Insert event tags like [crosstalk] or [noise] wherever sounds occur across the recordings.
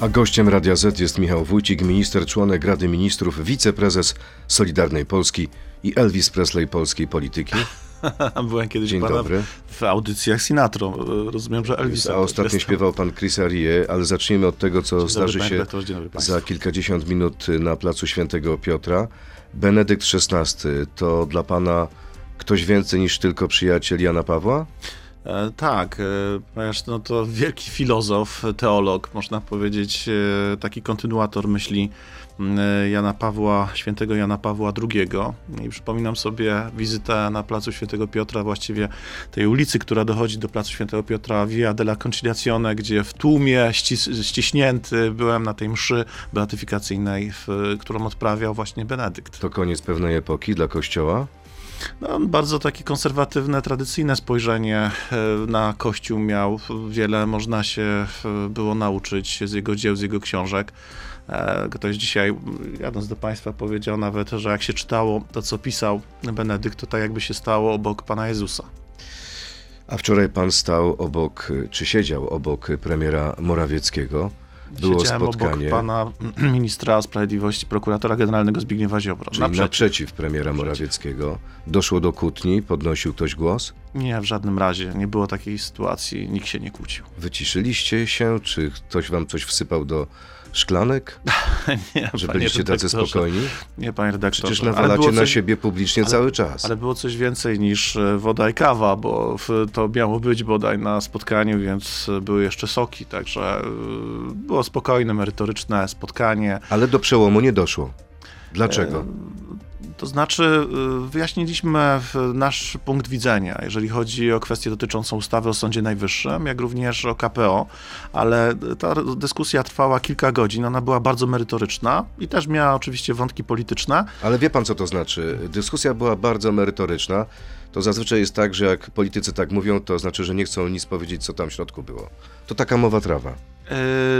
A gościem Radia Z jest Michał Wójcik, minister, członek Rady Ministrów, wiceprezes Solidarnej Polski i Elvis Presley polskiej polityki. [laughs] Byłem kiedyś Dzień dobry. w audycjach Sinatro. Rozumiem, że Elvis. A ostatnio śpiewał pan Chris Arie, ale zacznijmy od tego, co dobry, zdarzy się za kilkadziesiąt minut na placu Świętego Piotra. Benedykt XVI to dla pana ktoś więcej niż tylko przyjaciel Jana Pawła? E, tak, e, ponieważ no to wielki filozof, teolog, można powiedzieć, e, taki kontynuator myśli Jana Pawła, świętego Jana Pawła II. I przypominam sobie wizytę na placu Świętego Piotra, właściwie tej ulicy, która dochodzi do placu Świętego Piotra, Via della Conciliazione, gdzie w tłumie ścis, ściśnięty byłem na tej mszy beatyfikacyjnej, w, którą odprawiał właśnie Benedykt. To koniec pewnej epoki dla Kościoła? No, bardzo takie konserwatywne, tradycyjne spojrzenie e, na Kościół miał. Wiele można się e, było nauczyć z jego dzieł, z jego książek. E, Ktoś dzisiaj, jadąc do Państwa, powiedział nawet, że jak się czytało to, co pisał Benedykt, to tak jakby się stało obok Pana Jezusa. A wczoraj pan stał obok, czy siedział obok premiera Morawieckiego. Było Siedziałem spotkanie, obok Pana [clears throat] Ministra Sprawiedliwości, Prokuratora Generalnego Zbigniewa Ziobro. czyli Naprzeciw. naprzeciw premiera Morawieckiego. Doszło do kłótni, podnosił ktoś głos? Nie, w żadnym razie. Nie było takiej sytuacji, nikt się nie kłócił. Wyciszyliście się, czy ktoś wam coś wsypał do szklanek? [laughs] nie, Że byliście tacy spokojni? Nie, panie redaktorze. Przecież nawalacie było na coś- siebie publicznie ale- cały czas. Ale było coś więcej niż e, woda i kawa, bo to miało być bodaj na spotkaniu, więc były jeszcze soki, także e, było spokojne, merytoryczne spotkanie. Ale do przełomu nie doszło. Dlaczego? E, To znaczy, e, wyjaśniliśmy nasz punkt widzenia, jeżeli chodzi o kwestię dotyczącą ustawy o Sądzie Najwyższym, jak również o KPO, ale ta dyskusja trwała kilka godzin, ona była bardzo merytoryczna i też miała oczywiście wątki polityczne. Ale wie pan, co to znaczy? Dyskusja była bardzo merytoryczna. To zazwyczaj jest tak, że jak politycy tak mówią, to znaczy, że nie chcą nic powiedzieć, co tam w środku było. To taka mowa trawa. E,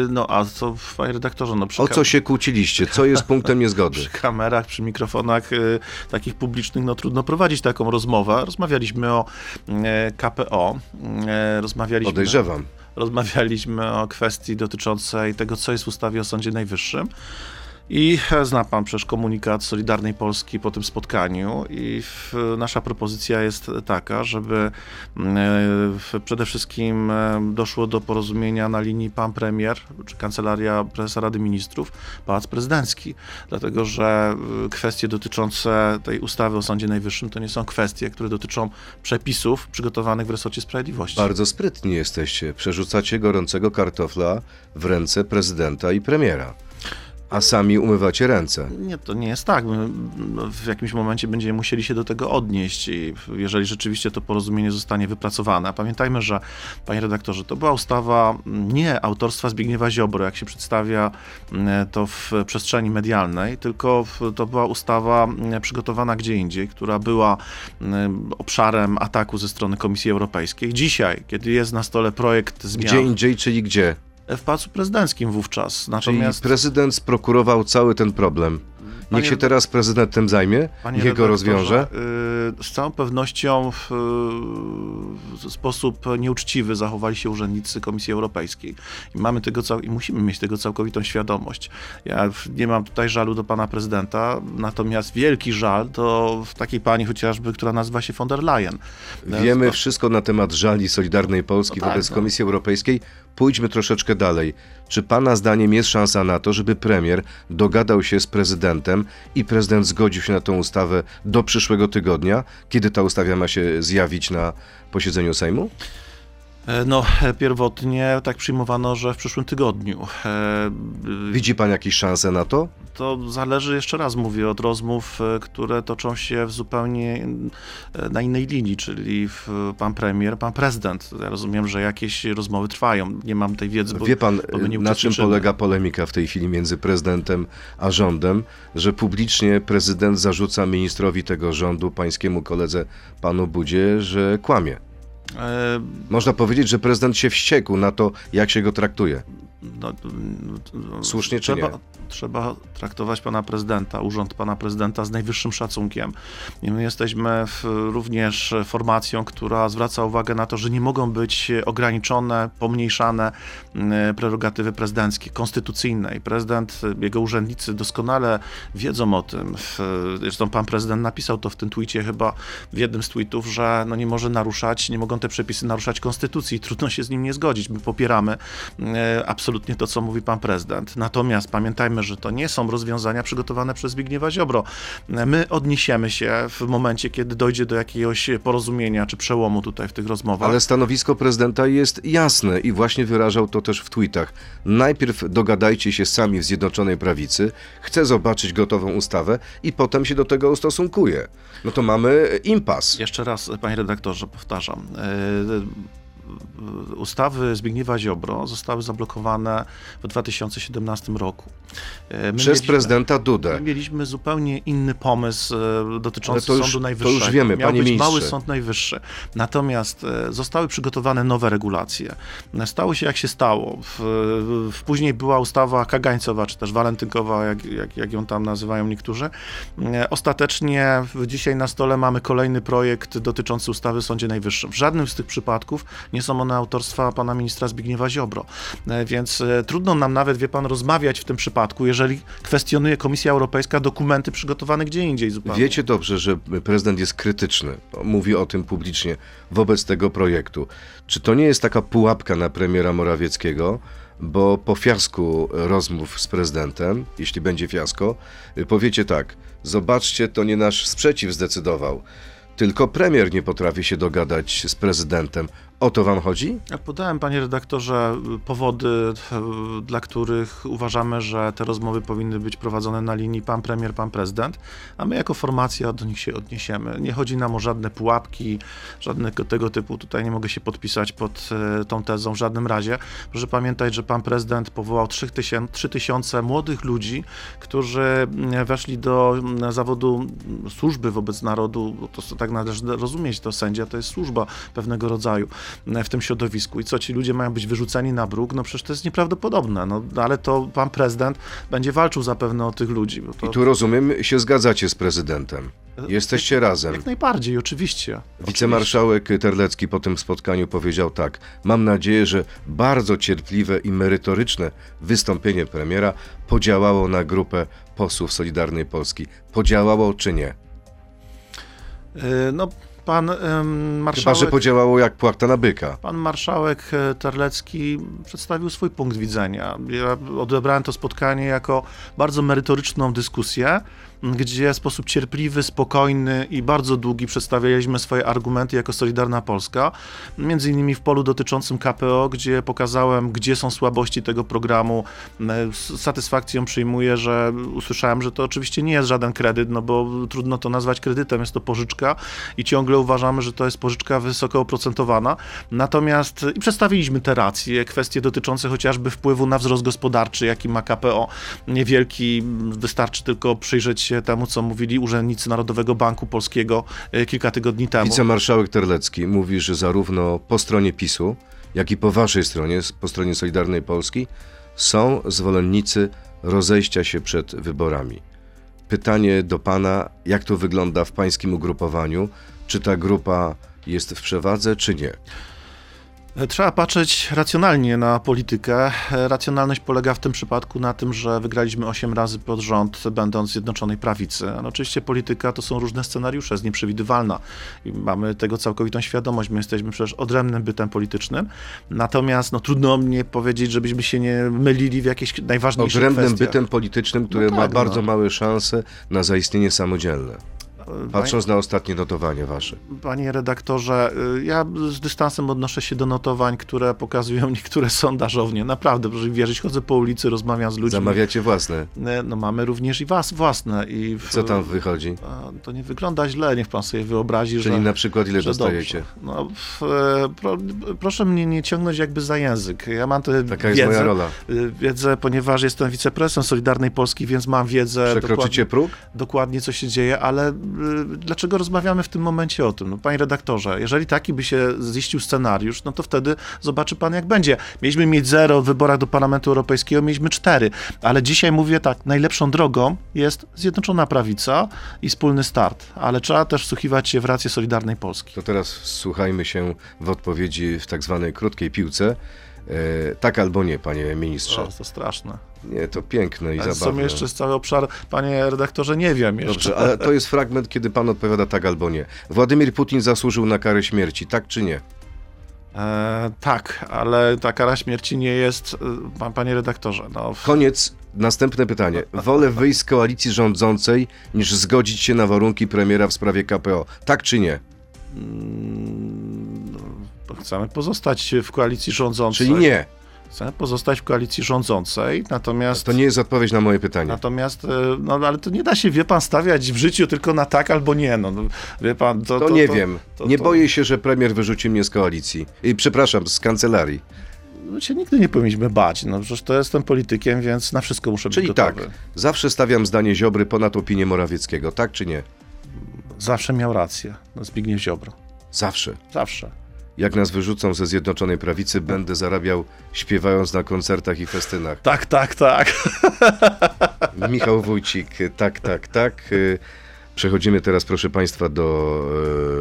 No, a co, panie redaktorze, no przy O co się kłóciliście? Co jest punktem niezgody? [laughs] przy kamerach, przy mikrofonach y, takich publicznych, no trudno prowadzić taką rozmowę. Rozmawialiśmy o e, KPO, e, rozmawialiśmy, Podejrzewam. rozmawialiśmy o kwestii dotyczącej tego, co jest w ustawie o Sądzie Najwyższym. I zna pan przecież komunikat Solidarnej Polski po tym spotkaniu i nasza propozycja jest taka, żeby mm, e, przede wszystkim e, doszło do porozumienia na linii pan premier, czy Kancelaria Prezesa Rady Ministrów, Pałac Prezydencki, dlatego że e, kwestie dotyczące tej ustawy o Sądzie Najwyższym to nie są kwestie, które dotyczą przepisów przygotowanych w resorcie sprawiedliwości. Bardzo sprytni jesteście. Przerzucacie gorącego kartofla w ręce prezydenta i premiera. A sami umywacie ręce. Nie, to nie jest tak. My no, w jakimś momencie będziemy musieli się do tego odnieść i jeżeli rzeczywiście to porozumienie zostanie wypracowane. A pamiętajmy, że, panie redaktorze, to była ustawa nie autorstwa Zbigniewa Ziobro, jak się przedstawia mm, to w przestrzeni medialnej, tylko to była ustawa mm, przygotowana gdzie indziej, która była mm, obszarem ataku ze strony Komisji Europejskiej. Dzisiaj, kiedy jest na stole projekt zmian Gdzie indziej, czyli gdzie? W Pałacu Prezydenckim wówczas. Czyli Natomiast prezydent sprokurował cały ten problem. Niech Panie- się teraz prezydent tym zajmie, Panie niech go redaktorze, rozwiąże. y, Z całą pewnością w, w sposób nieuczciwy zachowali się urzędnicy Komisji Europejskiej. I mamy tego i musimy mieć tego całkowitą świadomość. Ja nie mam tutaj żalu do pana prezydenta, natomiast wielki żal to w takiej pani chociażby, która nazywa się von der Leyen. Wiemy wszystko na temat żali Solidarnej Polski No tak, wobec no. Komisji Europejskiej. Pójdźmy troszeczkę dalej. Czy Pana zdaniem jest szansa na to, żeby premier dogadał się z prezydentem i prezydent zgodził się na tą ustawę do przyszłego tygodnia, kiedy ta ustawa ma się zjawić na posiedzeniu Sejmu? E, No, e, pierwotnie tak przyjmowano, że w przyszłym tygodniu. E, Widzi Pan jakieś szanse na to? To zależy, jeszcze raz mówię, od rozmów, które toczą się w zupełnie na innej linii, czyli w, pan premier, pan prezydent. Ja rozumiem, że jakieś rozmowy trwają. Nie mam tej wiedzy, bo Wie Pan, bo nie na czym polega polemika w tej chwili między prezydentem a rządem, że publicznie prezydent zarzuca ministrowi tego rządu, pańskiemu koledze, panu Budzie, że kłamie. E, Można powiedzieć, że prezydent się wściekł na to, jak się go traktuje. No, no, Słusznie czy trzeba, trzeba traktować pana prezydenta, urząd pana prezydenta z najwyższym szacunkiem. I my jesteśmy w, również formacją, która zwraca uwagę na to, że nie mogą być ograniczone, pomniejszane mm, prerogatywy prezydenckie, konstytucyjne. I prezydent, jego urzędnicy doskonale wiedzą o tym. Zresztą pan prezydent napisał to w tym tweetie chyba w jednym z tweetów, że no nie może naruszać, nie mogą te przepisy naruszać konstytucji. Trudno się z nim nie zgodzić. My popieramy e, absolutnie to, co mówi pan prezydent. Natomiast pamiętajmy, że to nie są rozwiązania przygotowane przez Zbigniewa Ziobro. My odniesiemy się w momencie, kiedy dojdzie do jakiegoś porozumienia czy przełomu tutaj w tych rozmowach. Ale stanowisko prezydenta jest jasne i właśnie wyrażał to też w tweetach. Najpierw dogadajcie się sami w Zjednoczonej Prawicy, chcę zobaczyć gotową ustawę i potem się do tego ustosunkuje. No to mamy impas. Jeszcze raz, panie redaktorze, powtarzam. E, Ustawy Zbigniewa Ziobro zostały zablokowane w 2017 roku. E, my Przez mieliśmy- prezydenta Dudę. My mieliśmy zupełnie inny pomysł e, dotyczący już- Sądu to już Najwyższego. wiemy, Miał panie być ministrze. mały Sąd Najwyższy. Natomiast e, zostały przygotowane nowe regulacje. Stało się jak się stało. W, w, później była ustawa kagańcowa, czy też walentynkowa, jak, jak, jak ją tam nazywają niektórzy. Ostatecznie dzisiaj na stole mamy kolejny projekt dotyczący ustawy o Sądzie Najwyższym. W żadnym z tych przypadków nie są one autorstwa pana ministra Zbigniewa Ziobro. E, Więc e, trudno nam nawet, wie pan, rozmawiać w tym przypadku, jeżeli kwestionuje Komisja Europejska dokumenty przygotowane gdzie indziej zupełnie. Wiecie dobrze, że prezydent jest krytyczny, mówi o tym publicznie wobec tego projektu. Czy to nie jest taka pułapka na premiera Morawieckiego? Bo po fiasku rozmów z prezydentem, jeśli będzie fiasko, powiecie tak: Zobaczcie, to nie nasz sprzeciw zdecydował. Tylko premier nie potrafi się dogadać z prezydentem. O to wam chodzi? Ja podałem, panie redaktorze, powody, dla których uważamy, że te rozmowy powinny być prowadzone na linii pan premier, pan prezydent, a my jako formacja do nich się odniesiemy. Nie chodzi nam o żadne pułapki, żadnego tego typu. Tutaj nie mogę się podpisać pod e, tą tezą w żadnym razie. Proszę pamiętać, że pan prezydent powołał 3000 3000 młodych ludzi, którzy mm, weszli do mm, zawodu mm, służby wobec narodu, to tak należy rozumieć, to sędzia to jest służba pewnego rodzaju w tym środowisku. I co, ci ludzie mają być wyrzuceni na bruk? No przecież to jest nieprawdopodobne. No, ale to pan prezydent będzie walczył zapewne o tych ludzi. To, I tu rozumiem, się zgadzacie z prezydentem. Jesteście razem. Jak najbardziej, oczywiście. Wicemarszałek Terlecki po tym spotkaniu powiedział tak: Mam nadzieję, że bardzo cierpliwe i merytoryczne wystąpienie premiera podziałało na grupę posłów Solidarnej Polski. Podziałało czy nie? Y, No, pan Chyba, marszałek... że podziałało jak płachta na byka. Pan marszałek e, Terlecki przedstawił swój punkt widzenia. Ja odebrałem to spotkanie jako bardzo merytoryczną dyskusję, gdzie w sposób cierpliwy, spokojny i bardzo długi przedstawialiśmy swoje argumenty jako Solidarna Polska. Między innymi w polu dotyczącym KPO, gdzie pokazałem, gdzie są słabości tego programu. Z satysfakcją przyjmuję, że usłyszałem, że to oczywiście nie jest żaden kredyt, no bo trudno to nazwać kredytem, jest to pożyczka i ciągle uważamy, że to jest pożyczka wysoko oprocentowana. Natomiast i przedstawiliśmy te racje, kwestie dotyczące chociażby wpływu na wzrost gospodarczy, jaki ma KPO. Niewielki, wystarczy tylko przyjrzeć się temu, co mówili urzędnicy Narodowego Banku Polskiego e, kilka tygodni temu. Wicemarszałek Terlecki mówi, że zarówno po stronie PiSu, jak i po waszej stronie, po stronie Solidarnej Polski, są zwolennicy rozejścia się przed wyborami. Pytanie do pana, jak to wygląda w pańskim ugrupowaniu? Czy ta grupa jest w przewadze, czy nie? Trzeba patrzeć racjonalnie na politykę. Racjonalność polega w tym przypadku na tym, że wygraliśmy 8 razy pod rząd, będąc Zjednoczonej Prawicy. Ale oczywiście polityka to są różne scenariusze, jest nieprzewidywalna i mamy tego całkowitą świadomość. My jesteśmy przecież odrębnym bytem politycznym. Natomiast no, trudno mnie powiedzieć, żebyśmy się nie mylili w jakichś najważniejszych Odrębnym kwestiach. bytem politycznym, który No ma tak, bardzo no. małe szanse na zaistnienie samodzielne. Patrząc na ostatnie notowanie wasze. Panie redaktorze, y, ja z dystansem odnoszę się do notowań, które pokazują [laughs] niektóre sondażownie. Naprawdę, proszę wierzyć, chodzę po ulicy, rozmawiam z ludźmi. Zamawiacie własne. Y, No mamy również i was własne. I w, Co tam wychodzi? To nie wygląda źle, niech pan sobie wyobrazi, Czyli że... na przykład ile dostajecie? No, w, e, pro, proszę mnie nie ciągnąć jakby za język. Ja mam tę Taka jest wiedzę, moja rola. y, wiedzę, ponieważ jestem wiceprezesem Solidarnej Polski, więc mam wiedzę Przekroczycie dokładnie, próg? dokładnie, co się dzieje, ale dlaczego rozmawiamy w tym momencie o tym? No, panie redaktorze, jeżeli taki by się ziścił scenariusz, no to wtedy zobaczy pan, jak będzie. Mieliśmy mieć zero w wyborach do Parlamentu Europejskiego, mieliśmy cztery, ale dzisiaj mówię tak, najlepszą drogą jest Zjednoczona Prawica i wspólny start, ale trzeba też wsłuchiwać się w rację Solidarnej Polski. To teraz słuchajmy się w odpowiedzi w tak zwanej krótkiej piłce. E, tak albo nie, panie ministrze. O, to straszne. Nie, to piękne i Ale zabawne. są jeszcze cały obszar, panie redaktorze, nie wiem jeszcze. Dobrze, ale to jest fragment, kiedy pan odpowiada tak albo nie. Władimir Putin zasłużył na karę śmierci, tak czy nie? E, tak, ale ta kara śmierci nie jest, e, pan, panie redaktorze, no, Koniec, następne pytanie. Wolę wyjść z koalicji rządzącej, niż zgodzić się na warunki premiera w sprawie KPO, tak czy nie? mm, no, chcemy pozostać w koalicji rządzącej. Czyli nie. Chcemy pozostać w koalicji rządzącej, natomiast... To nie jest odpowiedź na moje pytanie. Natomiast, e, no ale to nie da się, wie pan, stawiać w życiu tylko na tak albo nie, no, no wie pan, to... To nie wiem. to- Nie to- boję się, że premier wyrzuci mnie z koalicji. I przepraszam, z kancelarii. My się nigdy nie powinniśmy bać, no przecież to jestem politykiem, więc na wszystko muszę Czyli być tak, gotowy. zawsze stawiam zdanie Ziobry ponad opinię Morawieckiego, tak czy nie? Zawsze miał rację, no, Zbigniew Ziobro. Zawsze. Zawsze. Jak nas wyrzucą ze Zjednoczonej Prawicy, będę zarabiał śpiewając na koncertach i festynach. Tak, tak, tak. [laughs] Michał Wójcik, tak, tak, tak. Y, Przechodzimy teraz, proszę Państwa, do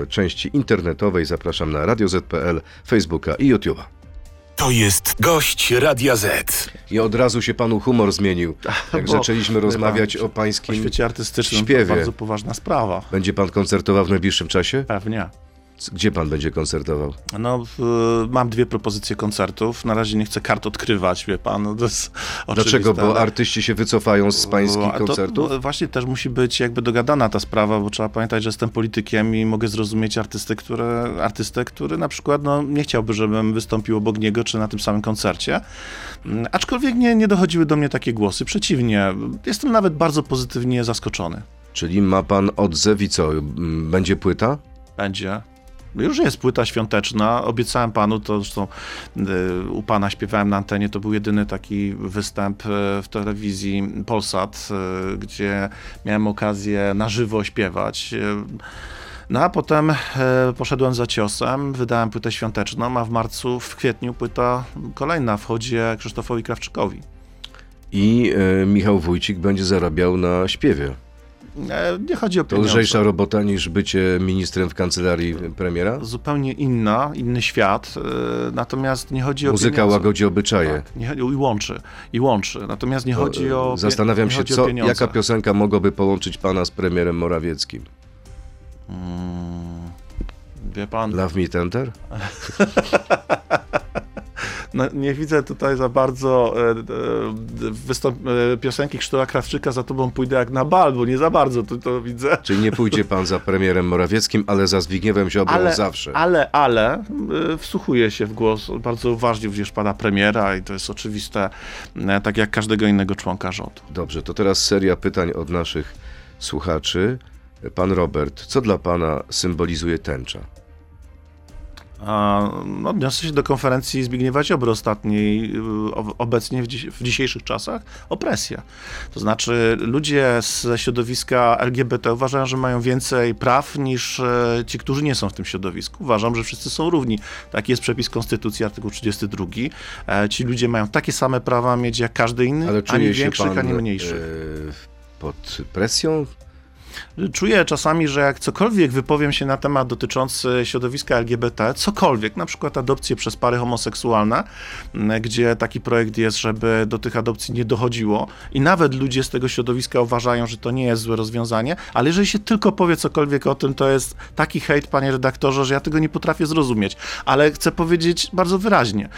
e, części internetowej. Zapraszam na Radio ZPL, Facebooka i YouTube'a. To jest gość Radia Z. I od razu się Panu humor zmienił. [laughs] Jak Bo, zaczęliśmy rozmawiać pan, o W Pańskim... świecie artystycznym śpiewie. to bardzo poważna sprawa. Będzie Pan koncertował w najbliższym czasie? Pewnie. Gdzie Pan będzie koncertował? No, w, mam dwie propozycje koncertów. Na razie nie chcę kart odkrywać, wie pan. No, to Dlaczego? Bo artyści się wycofają z Pańskich A to, koncertów? no, właśnie też musi być jakby dogadana ta sprawa, bo trzeba pamiętać, że jestem politykiem i mogę zrozumieć artystę, który, artystę, który na przykład no, nie chciałby, żebym wystąpił obok niego czy na tym samym koncercie. Mm, Aczkolwiek nie, nie dochodziły do mnie takie głosy. Przeciwnie, jestem nawet bardzo pozytywnie zaskoczony. Czyli ma Pan odzew i co? Będzie płyta? Będzie. Już jest płyta świąteczna. Obiecałem panu, to zresztą y, u pana śpiewałem na antenie. To był jedyny taki występ y, w telewizji Polsat, y, gdzie miałem okazję na żywo śpiewać. No a potem poszedłem za ciosem, wydałem płytę świąteczną, a w marcu, w kwietniu płyta kolejna wchodzi Krzysztofowi Krawczykowi. I Michał Wójcik będzie zarabiał na śpiewie. E, Nie chodzi o To pieniądze. lżejsza robota niż bycie ministrem w kancelarii premiera? Zupełnie inna, inny świat. y, Natomiast nie chodzi o Muzyka pieniądze. łagodzi obyczaje. Tak, nie, i łączy, i łączy. Natomiast nie chodzi To, e, o. Zastanawiam się, co, jaka piosenka mogłaby połączyć pana z premierem Morawieckim? Mm, wie pan, Love Me Tender? [laughs] nie widzę tutaj za bardzo e, e, e, piosenki Krzysztofa Krawczyka za tobą pójdę jak na bal, bo nie za bardzo to, to widzę. Czyli nie pójdzie pan za premierem Morawieckim, ale za Zbigniewem Ziobrą Ale, zawsze. ale, ale e, wsłuchuję się w głos bardzo uważnie również pana premiera i to jest oczywiste, tak jak każdego innego członka rządu. Dobrze, to teraz seria pytań od naszych słuchaczy. Pan Robert, co dla pana symbolizuje tęcza? No, Odniosę się do konferencji Zbigniewa Ziobry ostatniej, y, ob- obecnie w, dziś, w dzisiejszych czasach, opresja. To znaczy ludzie ze środowiska LGBT uważają, że mają więcej praw niż e, ci, którzy nie są w tym środowisku. Uważam, że wszyscy są równi. Taki jest przepis Konstytucji, artykuł 32. E, Ci ludzie mają takie same prawa mieć jak każdy inny, Ale ani większych, pan ani mniejszych. e, pod presją? Czuję czasami, że jak cokolwiek wypowiem się na temat dotyczący środowiska LGBT, cokolwiek, na przykład adopcje przez pary homoseksualne, gdzie taki projekt jest, żeby do tych adopcji nie dochodziło i nawet ludzie z tego środowiska uważają, że to nie jest złe rozwiązanie, ale jeżeli się tylko powie cokolwiek o tym, to jest taki hejt, panie redaktorze, że ja tego nie potrafię zrozumieć. Ale chcę powiedzieć bardzo wyraźnie.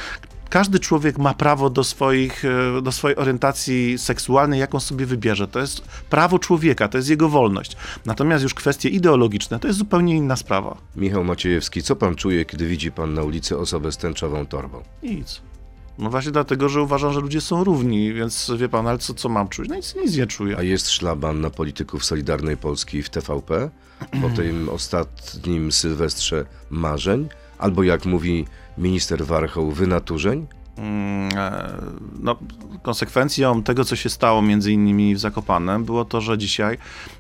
Każdy człowiek ma prawo do, swoich, e, do swojej orientacji seksualnej, jaką sobie wybierze. To jest prawo człowieka, to jest jego wolność. Natomiast już kwestie ideologiczne to jest zupełnie inna sprawa. Michał Maciejewski, co pan czuje, kiedy widzi pan na ulicy osobę z tęczową torbą? Nic. No właśnie dlatego, że uważam, że ludzie są równi, więc wie pan, ale co, co mam czuć? No nic, nic nie czuję. A jest szlaban na polityków Solidarnej Polski w TVP po tym [clears throat] ostatnim sylwestrze marzeń? Albo jak mówi minister Warchoł, wynaturzeń? Mm, e, no, konsekwencją tego, co się stało między innymi w Zakopanem, było to, że dzisiaj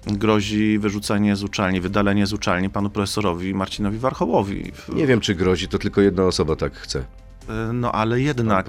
grozi wyrzucenie z uczelni, wydalenie z uczelni panu profesorowi Marcinowi Warchołowi. Nie wiem, czy grozi, to tylko jedna osoba tak chce. E, no ale jednak.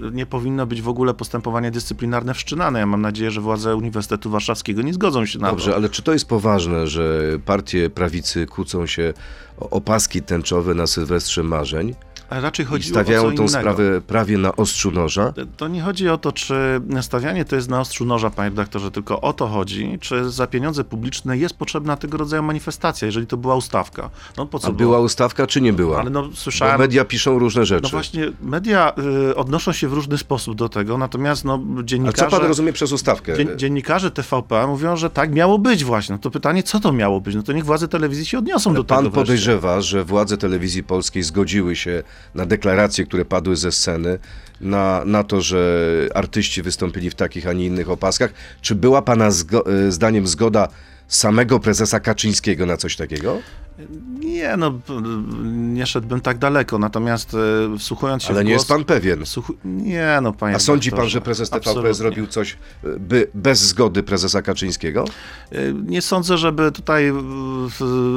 No, nie powinno być w ogóle postępowanie dyscyplinarne wszczynane. Ja mam nadzieję, że władze Uniwersytetu Warszawskiego nie zgodzą się na Dobrze, to. ale czy to jest poważne, że partie prawicy kłócą się o opaski tęczowe na Sylwestrze Marzeń A raczej i chodziło o co stawiają tą sprawę prawie na ostrzu noża? To nie chodzi o to, czy stawianie to jest na ostrzu noża, panie redaktorze, tylko o to chodzi, czy za pieniądze publiczne jest potrzebna tego rodzaju manifestacja, jeżeli to była ustawka. No po co A było? była ustawka, czy nie była? Ale no Bo słyszałem... media piszą różne rzeczy. No właśnie, media y, odnoszą się w różny sposób do tego, natomiast no, A dziennikarze... co pan rozumie przez ustawkę? Dzien, dziennikarze TVP mówią, że tak miało być właśnie. No to pytanie, co to miało być? No to niech władze telewizji się odniosą do Pan tego wreszcie. podejrzewa, że władze telewizji polskiej zgodziły się na deklaracje, które padły ze sceny, na, na to, że artyści wystąpili w takich, a nie innych opaskach. Czy była pana zgo- e, zdaniem zgoda samego prezesa Kaczyńskiego na coś takiego? Nie, no nie szedłbym tak daleko, natomiast e, wsłuchując się Ale nie głos... jest pan pewien. Nie, no panie A sądzi pan, że prezes TVP absolutnie. zrobił coś e, by, bez zgody prezesa Kaczyńskiego? Y, Nie sądzę, żeby tutaj,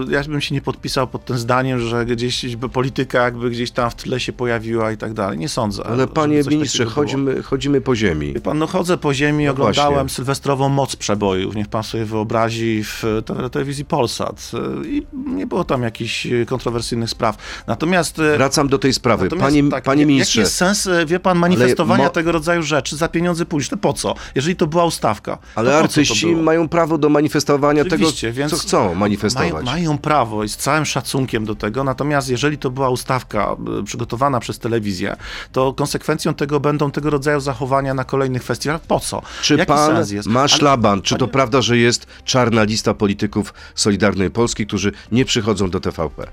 ja bym się nie podpisał pod tym zdaniem, że gdzieś by polityka jakby gdzieś tam w tle się pojawiła i tak dalej. Nie sądzę. Ale panie ministrze, chodzimy, chodzimy po ziemi. Wie pan, no chodzę po ziemi, No oglądałem właśnie. sylwestrową moc przebojów, niech pan sobie wyobrazi w te- telewizji Polsat y, i nie było tam jakichś y, kontrowersyjnych spraw. Natomiast... y, Wracam do tej sprawy. Panie, tak, panie ministrze, Jaki jest sens, e, wie pan, manifestowania mo- tego rodzaju rzeczy za pieniądze publiczne? Po co? Jeżeli to była ustawka. ale artyści mają prawo do manifestowania Oczywiście, tego, co chcą manifestować. Mają, mają prawo i z całym szacunkiem do tego, natomiast jeżeli to była ustawka przygotowana przez telewizję, to konsekwencją tego będą tego rodzaju zachowania na kolejnych festiwalach. Po co? Czy Jaki pan ma Ale- szlaban? Czy to panie- prawda, że jest czarna lista polityków Solidarnej Polski, którzy nie przychodzą do TVP?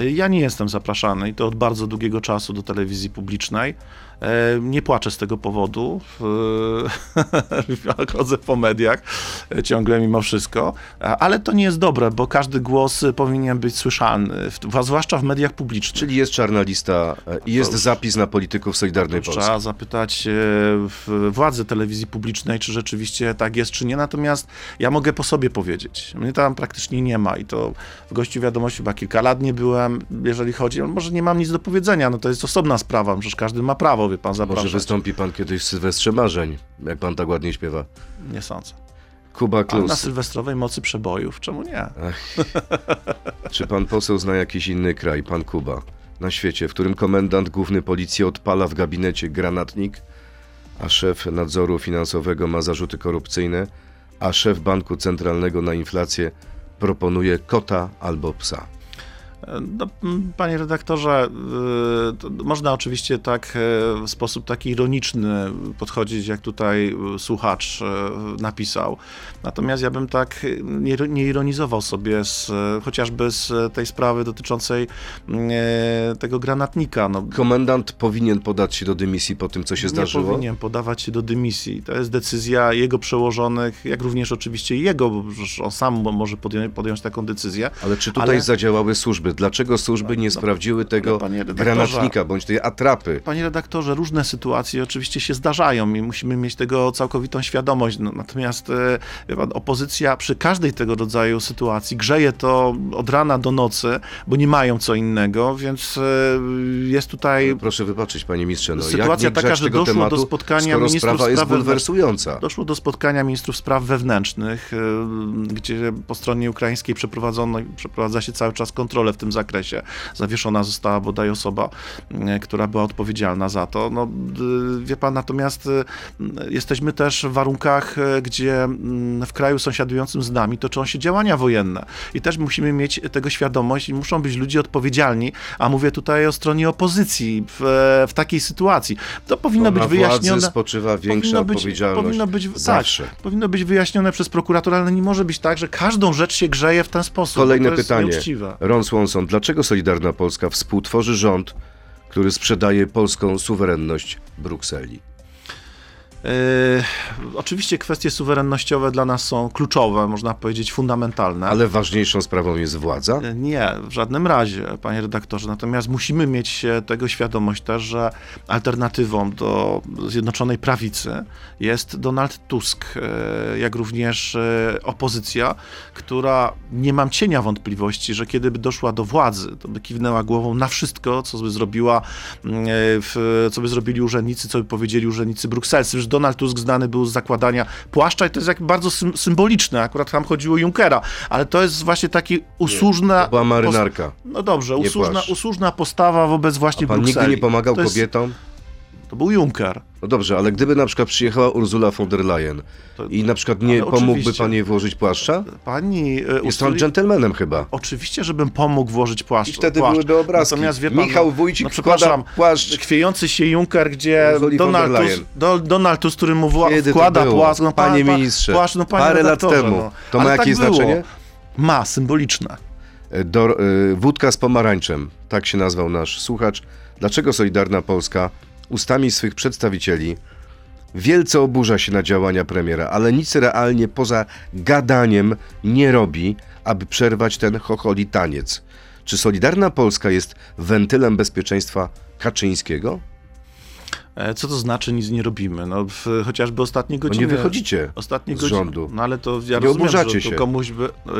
Y, Ja nie jestem zapraszany i to od bardzo długiego czasu do telewizji publicznej. E, Nie płaczę z tego powodu. E, [laughs] Chodzę po mediach e, ciągle mimo wszystko, ale to nie jest dobre, bo każdy głos powinien być słyszalny, a zwłaszcza w mediach publicznych. Czyli jest czarna lista i jest zapis na polityków Solidarnej Polski. Trzeba zapytać władzy telewizji publicznej, czy rzeczywiście tak jest, czy nie. Natomiast ja mogę po sobie powiedzieć. Mnie tam praktycznie nie ma i to w gościu wiadomości chyba kilka lat nie byłem, jeżeli chodzi. Może nie mam nic do powiedzenia, no to jest osobna sprawa, przecież każdy ma prawo, pan, Może wystąpi pan kiedyś w Sylwestrze Marzeń, jak pan tak ładnie śpiewa. Nie sądzę. Kuba A na Klus. sylwestrowej mocy przebojów, czemu nie? Czy pan poseł zna jakiś inny kraj, pan Kuba, na świecie, w którym komendant główny policji odpala w gabinecie granatnik, a szef nadzoru finansowego ma zarzuty korupcyjne, a szef banku centralnego na inflację proponuje kota albo psa? No, panie redaktorze, y, można oczywiście tak e, w sposób taki ironiczny podchodzić, jak tutaj y, słuchacz e, napisał. Natomiast ja bym tak nie, nie ironizował sobie z, e, chociażby z tej sprawy dotyczącej e, tego granatnika. No, Komendant powinien podać się do dymisji po tym, co się nie zdarzyło? powinien podawać się do dymisji. To jest decyzja jego przełożonych, jak również oczywiście jego, bo on sam może podjąć, podjąć taką decyzję. Ale czy tutaj Ale- zadziałały służby? Dlaczego służby nie sprawdziły tego granatnika bądź tej atrapy? Panie redaktorze, różne sytuacje oczywiście się zdarzają i musimy mieć tego całkowitą świadomość. No, natomiast e, pan, opozycja przy każdej tego rodzaju sytuacji grzeje to od rana do nocy, bo nie mają co innego, więc e, jest tutaj. Proszę wybaczyć, panie ministrze, no Sytuacja taka, że doszło do tematu, spotkania skoro ministrów spraw wewnętrznych. bulwersująca? Doszło do spotkania ministrów spraw wewnętrznych, e, gdzie po stronie ukraińskiej przeprowadzono, przeprowadza się cały czas kontrolę w tym zakresie. Zawieszona została bodaj osoba, e, która była odpowiedzialna za to. No, wie pan, natomiast e, jesteśmy też w warunkach, e, gdzie mm, w kraju sąsiadującym z nami toczą się działania wojenne. I też musimy mieć tego świadomość i muszą być ludzie odpowiedzialni, a mówię tutaj o stronie opozycji w, w takiej sytuacji. To powinno Bo być wyjaśnione. spoczywa większa Powinno być- odpowiedzialność. powinno być- zawsze. Tak, powinno być wyjaśnione przez prokuratora, ale nie może być tak, że każdą rzecz się grzeje w ten sposób. Kolejne to pytanie. Nieuczciwe. Ron Swanson, dlaczego Solidarna Polska współtworzy rząd, który sprzedaje polską suwerenność Brukseli? Yy, oczywiście kwestie suwerennościowe dla nas są kluczowe, można powiedzieć fundamentalne. Ale ważniejszą sprawą jest władza? Yy, nie, w żadnym razie, panie redaktorze. Natomiast musimy mieć tego świadomość też, że alternatywą do Zjednoczonej Prawicy jest Donald Tusk, yy, jak również yy, opozycja, która nie mam cienia wątpliwości, że kiedy by doszła do władzy, to by kiwnęła głową na wszystko, co by zrobiła, yy, co by zrobili urzędnicy, co by powiedzieli urzędnicy brukselscy. Donald Tusk znany był z zakładania płaszcza i to jest jak bardzo symboliczne, akurat tam chodziło o Junckera, ale to jest właśnie taki usłużna... Nie, to była marynarka. No dobrze, usłużna, usłużna postawa wobec właśnie A pan Brukseli. nigdy nie pomagał to jest... To był Juncker. No dobrze, ale gdyby na przykład przyjechała Ursula von der Leyen to, i na przykład nie pomógłby pan jej włożyć płaszcza? Pani... Jest Ustoli... pan dżentelmenem chyba. Oczywiście, żebym pomógł włożyć płaszcz. I wtedy płaszcz. byłyby obrazki. Natomiast wie pan, Michał Wójcik no, wkłada płaszcz. Chwiejący się Juncker, gdzie Donald Tusk, do, Donald Tusk, który mu wła, wkłada płaszcz. No, panie ministrze, płaszcz, no, panie parę lat temu. No. To ma Ale jakieś tak znaczenie? Ma, symboliczne. Do, y, wódka z pomarańczem, tak się nazwał nasz słuchacz. Dlaczego Solidarna Polska ustami swych przedstawicieli wielce oburza się na działania premiera, ale nic realnie poza gadaniem nie robi, aby przerwać ten chocholi taniec. Czy Solidarna Polska jest wentylem bezpieczeństwa Kaczyńskiego? E, co to znaczy nic nie robimy? No, w, chociażby ostatnie godziny. Bo nie wychodzicie ostatnie z godziny, rządu. No ale to ja nie rozumiem, że się. komuś,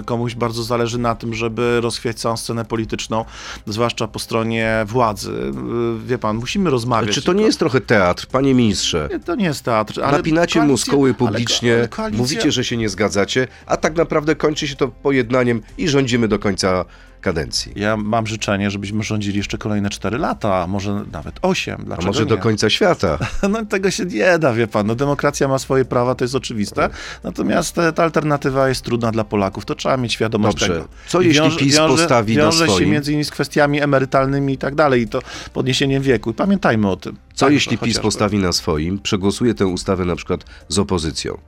komuś bardzo zależy na tym, żeby rozchwiać całą scenę polityczną, zwłaszcza po stronie władzy. Y, wie pan, musimy rozmawiać. Czy to nie jest trochę teatr, panie ministrze? Nie, to nie jest teatr. Ale Napinacie koalicję, muskuły publicznie, ale, ale koalicja... mówicie, że się nie zgadzacie, a tak naprawdę kończy się to pojednaniem i rządzimy do końca kadencji. Ja mam życzenie, żebyśmy rządzili jeszcze kolejne 4 lata, może nawet 8. Dlaczego a może nie? do końca świata? [laughs] No tego się nie da, wie pan. No, demokracja ma swoje prawa, to jest oczywiste. Natomiast ta alternatywa jest trudna dla Polaków. To trzeba mieć świadomość Dobrze. tego. Co jeśli wiąże, PiS wiąże, postawi wiąże na swoim? się między innymi z kwestiami emerytalnymi i tak dalej, i to podniesieniem wieku. I pamiętajmy o tym. Co tak, jeśli PiS chociażby. postawi na swoim, przegłosuje tę ustawę na przykład z opozycją?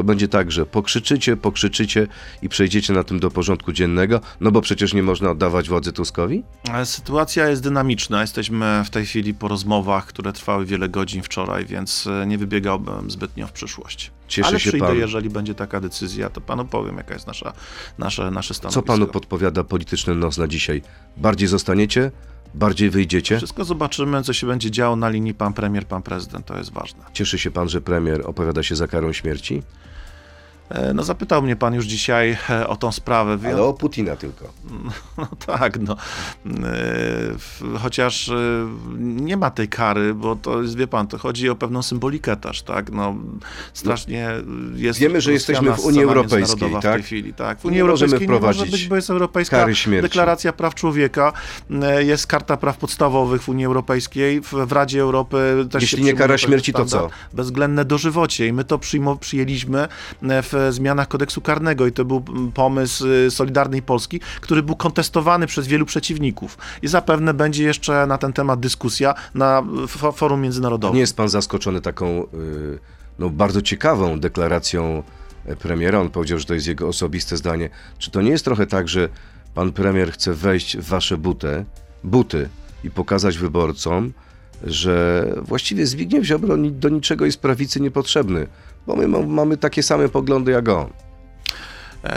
To będzie tak, że pokrzyczycie, pokrzyczycie i przejdziecie na tym do porządku dziennego, no bo przecież nie można oddawać władzy Tuskowi? Sytuacja jest dynamiczna. Jesteśmy w tej chwili po rozmowach, które trwały wiele godzin wczoraj, więc e, nie wybiegałbym zbytnio w przyszłość. Cieszy Ale się przyjdę, pan. jeżeli będzie taka decyzja, to panu powiem, jaka jest nasza, nasze, nasze stanowisko. Co panu podpowiada polityczny nos na dzisiaj? Bardziej zostaniecie? Bardziej wyjdziecie? Wszystko zobaczymy, co się będzie działo na linii pan premier, pan prezydent. To jest ważne. Cieszy się pan, że premier opowiada się za karą śmierci? No zapytał mnie pan już dzisiaj e, o tą sprawę. Ale o Putina tylko. [laughs] No tak, no. Chociaż e, nie ma tej kary, bo to jest, wie pan, to chodzi o pewną symbolikę też, tak? No, strasznie jest... Wiemy, że jesteśmy w Unii Europejskiej, tak? W tej chwili, tak? W Unii Europejskiej nie może być, bo jest Europejska kary śmierci. Deklaracja Praw Człowieka, jest Karta Praw Podstawowych w Unii Europejskiej, w, w Radzie Europy też Jeśli nie kara śmierci, to co? Bezwzględne dożywocie i my to przyjmo, przyjęliśmy w zmianach kodeksu karnego i to był pomysł y, Solidarnej Polski, który był kontestowany przez wielu przeciwników. I zapewne będzie jeszcze na ten temat dyskusja na forum międzynarodowym. Nie jest pan zaskoczony taką no, bardzo ciekawą deklaracją premiera? On powiedział, że to jest jego osobiste zdanie. Czy to nie jest trochę tak, że pan premier chce wejść w wasze buty, buty i pokazać wyborcom, że właściwie Zbigniew Ziobro do niczego jest prawicy niepotrzebny, bo my mamy takie same poglądy jak on.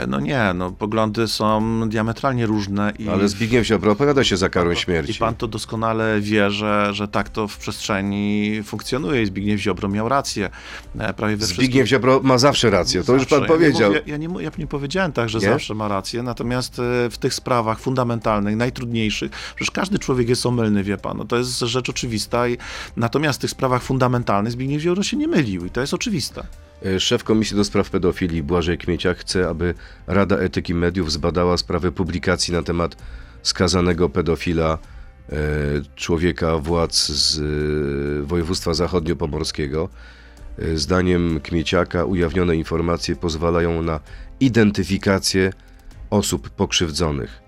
No nie, no poglądy są diametralnie różne. I Ale Zbigniew Ziobro opowiada się za karą śmierci. I pan to doskonale wie, że, że tak to w przestrzeni funkcjonuje i Zbigniew Ziobro miał rację. E, prawie we Zbigniew wszystkim... Ziobro ma zawsze rację, to zawsze. już pan powiedział. Ja nie, mówię, ja, nie, ja nie powiedziałem tak, że nie? zawsze ma rację, natomiast e, w tych sprawach fundamentalnych, najtrudniejszych, przecież każdy człowiek jest omylny, wie pan, no to jest rzecz oczywista. I, natomiast w tych sprawach fundamentalnych Zbigniew Ziobro się nie mylił i to jest oczywiste. Szef Komisji do Spraw Pedofilii Błażej Kmieciak chce, aby Rada Etyki Mediów zbadała sprawę publikacji na temat skazanego pedofila e, człowieka władz z e, województwa zachodniopomorskiego. E, zdaniem Kmieciaka ujawnione informacje pozwalają na identyfikację osób pokrzywdzonych.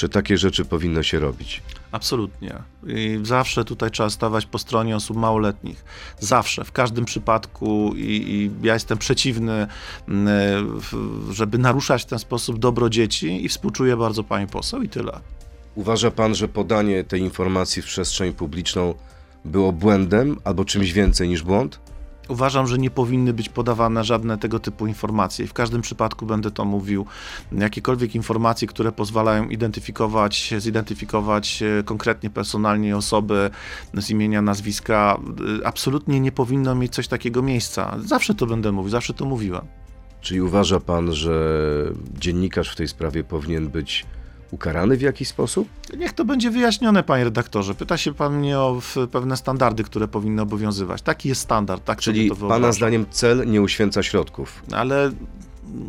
Czy takie rzeczy powinno się robić? Absolutnie. I zawsze tutaj trzeba stawać po stronie osób małoletnich. Zawsze, w każdym przypadku. I, i ja jestem przeciwny, żeby naruszać w ten sposób dobro dzieci i współczuję bardzo pani poseł i tyle. Uważa pan, że podanie tej informacji w przestrzeń publiczną było błędem albo czymś więcej niż błąd? Uważam, że nie powinny być podawane żadne tego typu informacje. W każdym przypadku będę to mówił. Jakiekolwiek informacje, które pozwalają identyfikować, zidentyfikować e, konkretnie, personalnie osoby z imienia, nazwiska, e, absolutnie nie powinno mieć coś takiego miejsca. Zawsze to będę mówił, zawsze to mówiłem. Czyli uważa pan, że dziennikarz w tej sprawie powinien być ukarany w jakiś sposób? Niech to będzie wyjaśnione, panie redaktorze. Pyta się pan mnie o pewne standardy, które powinny obowiązywać. Taki jest standard, tak Czyli to pana zdaniem cel nie uświęca środków? Ale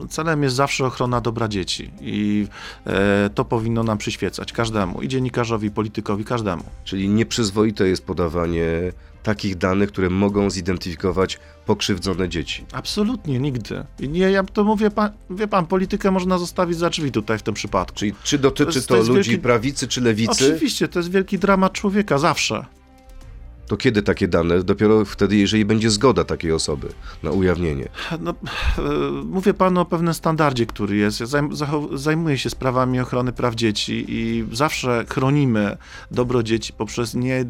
celem jest zawsze ochrona dobra dzieci i e, to powinno nam przyświecać każdemu, i dziennikarzowi, i politykowi, każdemu. Czyli nieprzyzwoite jest podawanie takich danych, które mogą zidentyfikować pokrzywdzone dzieci. Absolutnie, nigdy. I nie, ja to mówię, pan, wie pan, politykę można zostawić za drzwi tutaj w tym przypadku. Czyli czy dotyczy to, to, to ludzi wielki... prawicy czy lewicy? Oczywiście, to jest wielki dramat człowieka, zawsze to kiedy takie dane? Dopiero wtedy, jeżeli będzie zgoda takiej osoby na ujawnienie. No, e, mówię panu o pewnym standardzie, który jest. Ja zajmuję się sprawami ochrony praw dzieci i zawsze chronimy dobro dzieci poprzez nie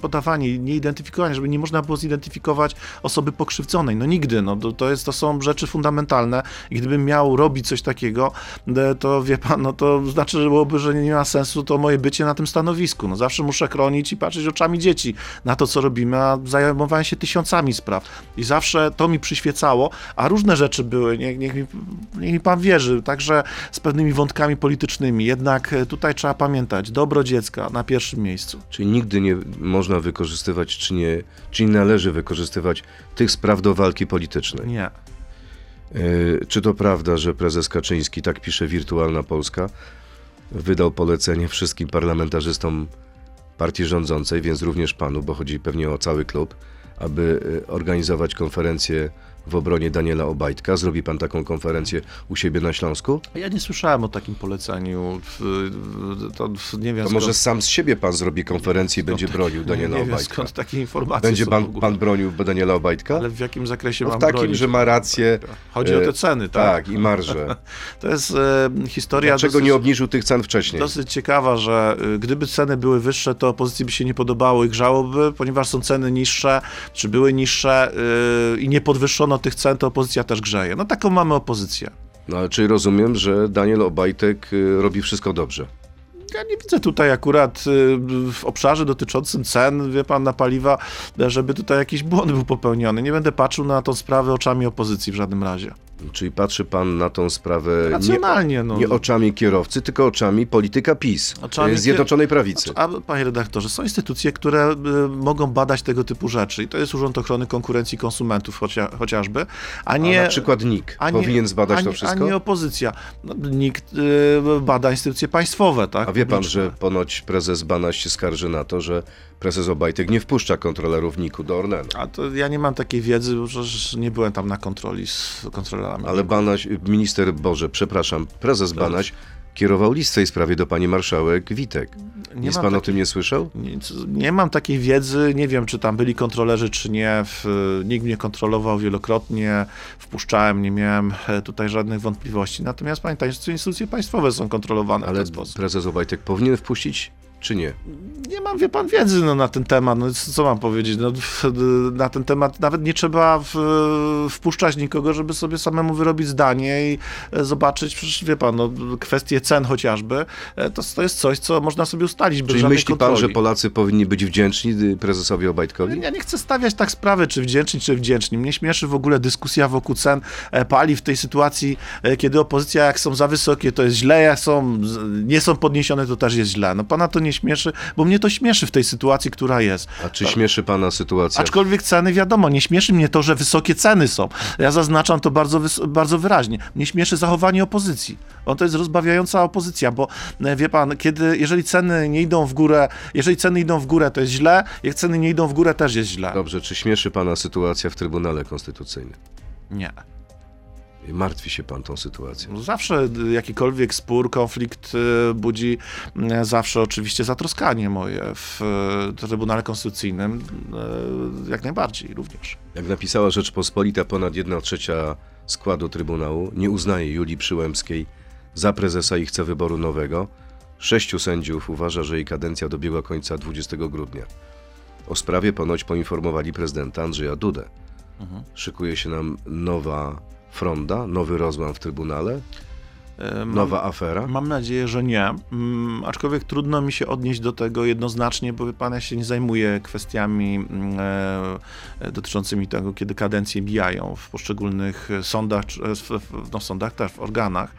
podawanie, nie identyfikowanie, żeby nie można było zidentyfikować osoby pokrzywdzonej. No nigdy. No, to, jest, to są rzeczy fundamentalne i gdybym miał robić coś takiego, e, to wie pan, no to znaczyłoby, że nie ma sensu to moje bycie na tym stanowisku. No zawsze muszę chronić i patrzeć oczami dzieci na to, to, co robimy, a zajmowałem się tysiącami spraw. I zawsze to mi przyświecało, a różne rzeczy były, niech, niech, mi, niech mi pan wierzy, także z pewnymi wątkami politycznymi. Jednak e, tutaj trzeba pamiętać, dobro dziecka na pierwszym miejscu. Czyli nigdy nie można wykorzystywać, czy nie, czy nie należy wykorzystywać tych spraw do walki politycznej? Nie. E, czy to prawda, że prezes Kaczyński, tak pisze Wirtualna Polska, wydał polecenie wszystkim parlamentarzystom partii rządzącej, więc również panu, bo chodzi pewnie o cały klub, aby y, organizować konferencję w obronie Daniela Obajtka. Zrobi pan taką konferencję u siebie na Śląsku? Ja nie słyszałem o takim poleceniu. To, nie wiem, to może sam z siebie pan zrobi konferencję i będzie bronił Daniela nie Obajtka. Skąd takie informacje Będzie pan, pan bronił Daniela Obajtka? Ale w jakim zakresie no mam W takim, bronić? że ma rację. Chodzi o te ceny, tak? Tak, i marże. [laughs] to jest e, historia... Dlaczego dosyć, nie obniżył tych cen wcześniej? Dosyć ciekawa, że e, gdyby ceny były wyższe, to opozycji by się nie podobało i grzałoby, ponieważ są ceny niższe, czy były niższe yy, i nie podwyższono tych cen, to opozycja opozycja też grzeje. No taką mamy opozycję. No ale czyli rozumiem, że Daniel Obajtek y, robi wszystko dobrze. Ja nie widzę tutaj akurat y, w obszarze dotyczącym cen, wie pan, na paliwa, żeby tutaj jakiś błąd był popełniony. Nie będę patrzył na tą sprawę oczami opozycji w żadnym razie. Czyli patrzy pan na tą sprawę Racjonalnie, nie, no. nie oczami kierowcy, tylko oczami polityka PiS, oczami Zjednoczonej Prawicy. A, panie redaktorze, są instytucje, które y, mogą badać tego typu rzeczy i to jest Urząd Ochrony Konkurencji Konsumentów chocia, chociażby, a nie... A na przykład NIK a nie, powinien zbadać a to wszystko? A nie opozycja. No, NIK y, bada instytucje państwowe, tak? A wie pan, że ponoć prezes Banaś się skarży na to, że prezes Obajtek nie wpuszcza kontrolerów NIK-u do Orlenu. A to ja nie mam takiej wiedzy, bo nie byłem tam na kontroli z kontrolerami. Ale Banaś, minister Boże, przepraszam, prezes Banaś kierował list w tej sprawie do pani marszałek Witek. Nie Nic pan taki, o tym nie słyszał? Nie, nie, mam takiej wiedzy, nie wiem, czy tam byli kontrolerzy, czy nie. W, nikt mnie kontrolował wielokrotnie, wpuszczałem, nie miałem e, tutaj żadnych wątpliwości. Natomiast pamiętajcie, instytucje państwowe są kontrolowane Ale w ten sposób. prezes Obajtek powinien wpuścić czy nie? Nie mam, wie pan, wiedzy no, na ten temat. No, co mam powiedzieć? No, na ten temat nawet nie trzeba w, wpuszczać nikogo, żeby sobie samemu wyrobić zdanie i e, zobaczyć, przecież wie pan, no, kwestie cen chociażby, e, to, to jest coś, co można sobie ustalić bez Czyli myśli kontroli. pan, że Polacy powinni być wdzięczni y, prezesowi Obajtkowi? Ja nie chcę stawiać tak sprawy, czy wdzięczni, czy wdzięczni. Mnie śmieszy w ogóle dyskusja wokół cen e, paliw w tej sytuacji, kiedy opozycja, jak są za wysokie, to jest źle, jak są, nie są podniesione, to też jest źle. No pana to nie śmieszy, bo mnie to śmieszy w tej sytuacji, która jest. A czy śmieszy pana sytuacja? Aczkolwiek ceny, wiadomo, nie śmieszy mnie to, że wysokie ceny są. Ja zaznaczam to bardzo, bardzo wyraźnie. Mnie śmieszy zachowanie opozycji. On to jest rozbawiająca opozycja, bo e, wie pan, kiedy, jeżeli ceny nie idą w górę, jeżeli ceny idą w górę, to jest źle, jak ceny nie idą w górę, też jest źle. Dobrze, czy śmieszy pana sytuacja w Trybunale Konstytucyjnym? Nie. Martwi się pan tą sytuacją? No zawsze jakikolwiek spór, konflikt y, budzi y, zawsze oczywiście zatroskanie moje w y, Trybunale Konstytucyjnym, jak najbardziej również. Jak napisała Rzeczpospolita, ponad 1 trzecia składu Trybunału nie uznaje Julii Przyłębskiej za prezesa i chce wyboru nowego. Sześciu sędziów uważa, że jej kadencja dobiegła końca 20 grudnia. O sprawie ponoć poinformowali prezydenta Andrzeja Dudę. Mhm. Szykuje się nam nowa fronda, nowy rozłam w Trybunale, E, nowa afera. Mam nadzieję, że nie. Mm, aczkolwiek trudno mi się odnieść do tego jednoznacznie, bo pan, ja się nie zajmuję kwestiami mm, e, dotyczącymi tego, kiedy kadencje bijają w poszczególnych sądach, e, no, sądach też, w organach.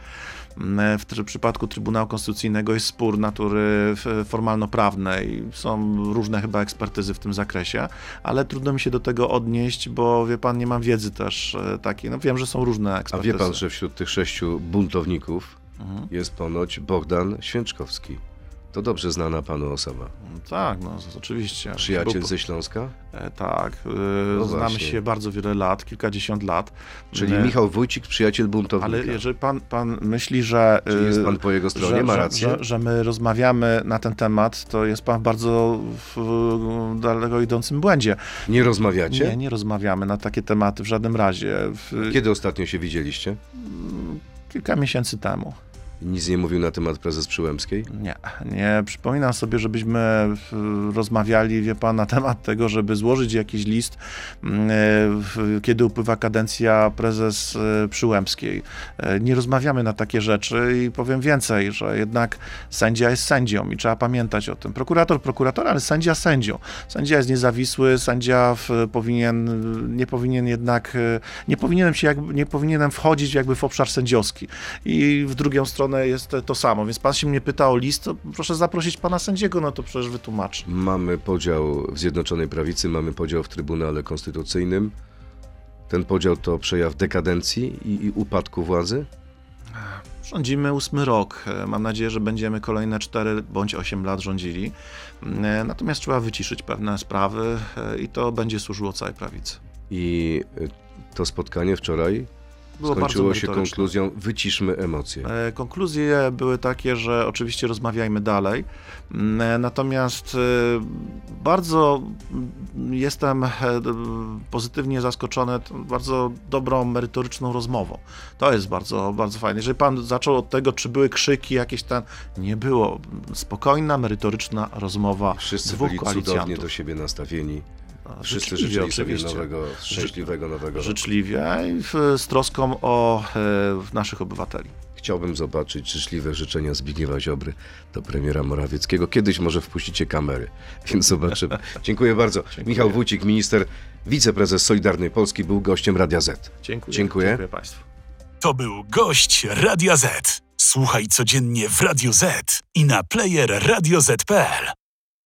W przypadku Trybunału Konstytucyjnego jest spór natury formalno-prawnej. Są różne chyba ekspertyzy w tym zakresie, ale trudno mi się do tego odnieść, bo wie pan, nie mam wiedzy też e, takiej. No wiem, że są różne A ekspertyzy. wie pan, że wśród tych sześciu buntowników Mhm. jest ponoć Bogdan Święczkowski. To dobrze znana panu osoba. Tak, no oczywiście. Przyjaciel Był- ze Śląska? E, tak, e, No znamy właśnie. się bardzo wiele lat, kilkadziesiąt lat. Czyli E, Michał Wójcik, przyjaciel buntownika. Ale jeżeli pan, pan myśli, że. Czy jest e, pan po jego stronie? że, Ma że- rację? Że, że my rozmawiamy na ten temat, to jest pan w bardzo w, daleko idącym błędzie. Nie rozmawiacie? Nie, nie rozmawiamy na takie tematy w żadnym razie. W, Kiedy ostatnio się widzieliście? Kilka miesięcy temu. Nic nie mówił na temat prezes Przyłębskiej? Nie, nie przypominam sobie, żebyśmy rozmawiali, wie pan, na temat tego, żeby złożyć jakiś list, mm, kiedy upływa kadencja prezes e, Przyłębskiej. E, Nie rozmawiamy na takie rzeczy i powiem więcej, że jednak sędzia jest sędzią i trzeba pamiętać o tym. Prokurator, prokurator, ale sędzia sędzią. Sędzia jest niezawisły, sędzia powinien, nie powinien jednak, e, nie powinienem się jakby, nie powinienem wchodzić jakby w obszar sędziowski. I w drugą stronę jest to samo. Więc pan się mnie pyta o list, to proszę zaprosić pana sędziego, no to przecież wytłumaczy. Mamy podział w Zjednoczonej Prawicy, mamy podział w Trybunale Konstytucyjnym. Ten podział to przejaw dekadencji i, i upadku władzy? Rządzimy ósmy rok. Mam nadzieję, że będziemy kolejne 4 bądź 8 lat rządzili. Natomiast trzeba wyciszyć pewne sprawy i to będzie służyło całej prawicy. I to spotkanie wczoraj Było skończyło się konkluzją wyciszmy emocje. E, Konkluzje były takie, że oczywiście rozmawiajmy dalej, Mm, e, natomiast e, bardzo jestem pozytywnie zaskoczony bardzo dobrą, merytoryczną rozmową. To jest bardzo, bardzo fajne. Jeżeli pan zaczął od tego, czy były krzyki jakieś tam, nie było. Spokojna, merytoryczna rozmowa Wszyscy dwóch byli cudownie do siebie nastawieni. A, Wszyscy życzliwie życzyli sobie nowego, szczęśliwego nowego roku. Życzliwie i z troską o e, naszych obywateli. Chciałbym zobaczyć życzliwe życzenia Zbigniewa Ziobry do premiera Morawieckiego. Kiedyś może wpuścicie kamery, [laughs] więc zobaczymy. Dziękuję bardzo. Michał Wójcik, minister, wiceprezes Solidarnej Polski, był gościem Radia Z. Dziękuję. Dziękuję. Dziękuję państwu. To był gość Radia Z. Słuchaj codziennie w Radio Z i na player radioz.pl.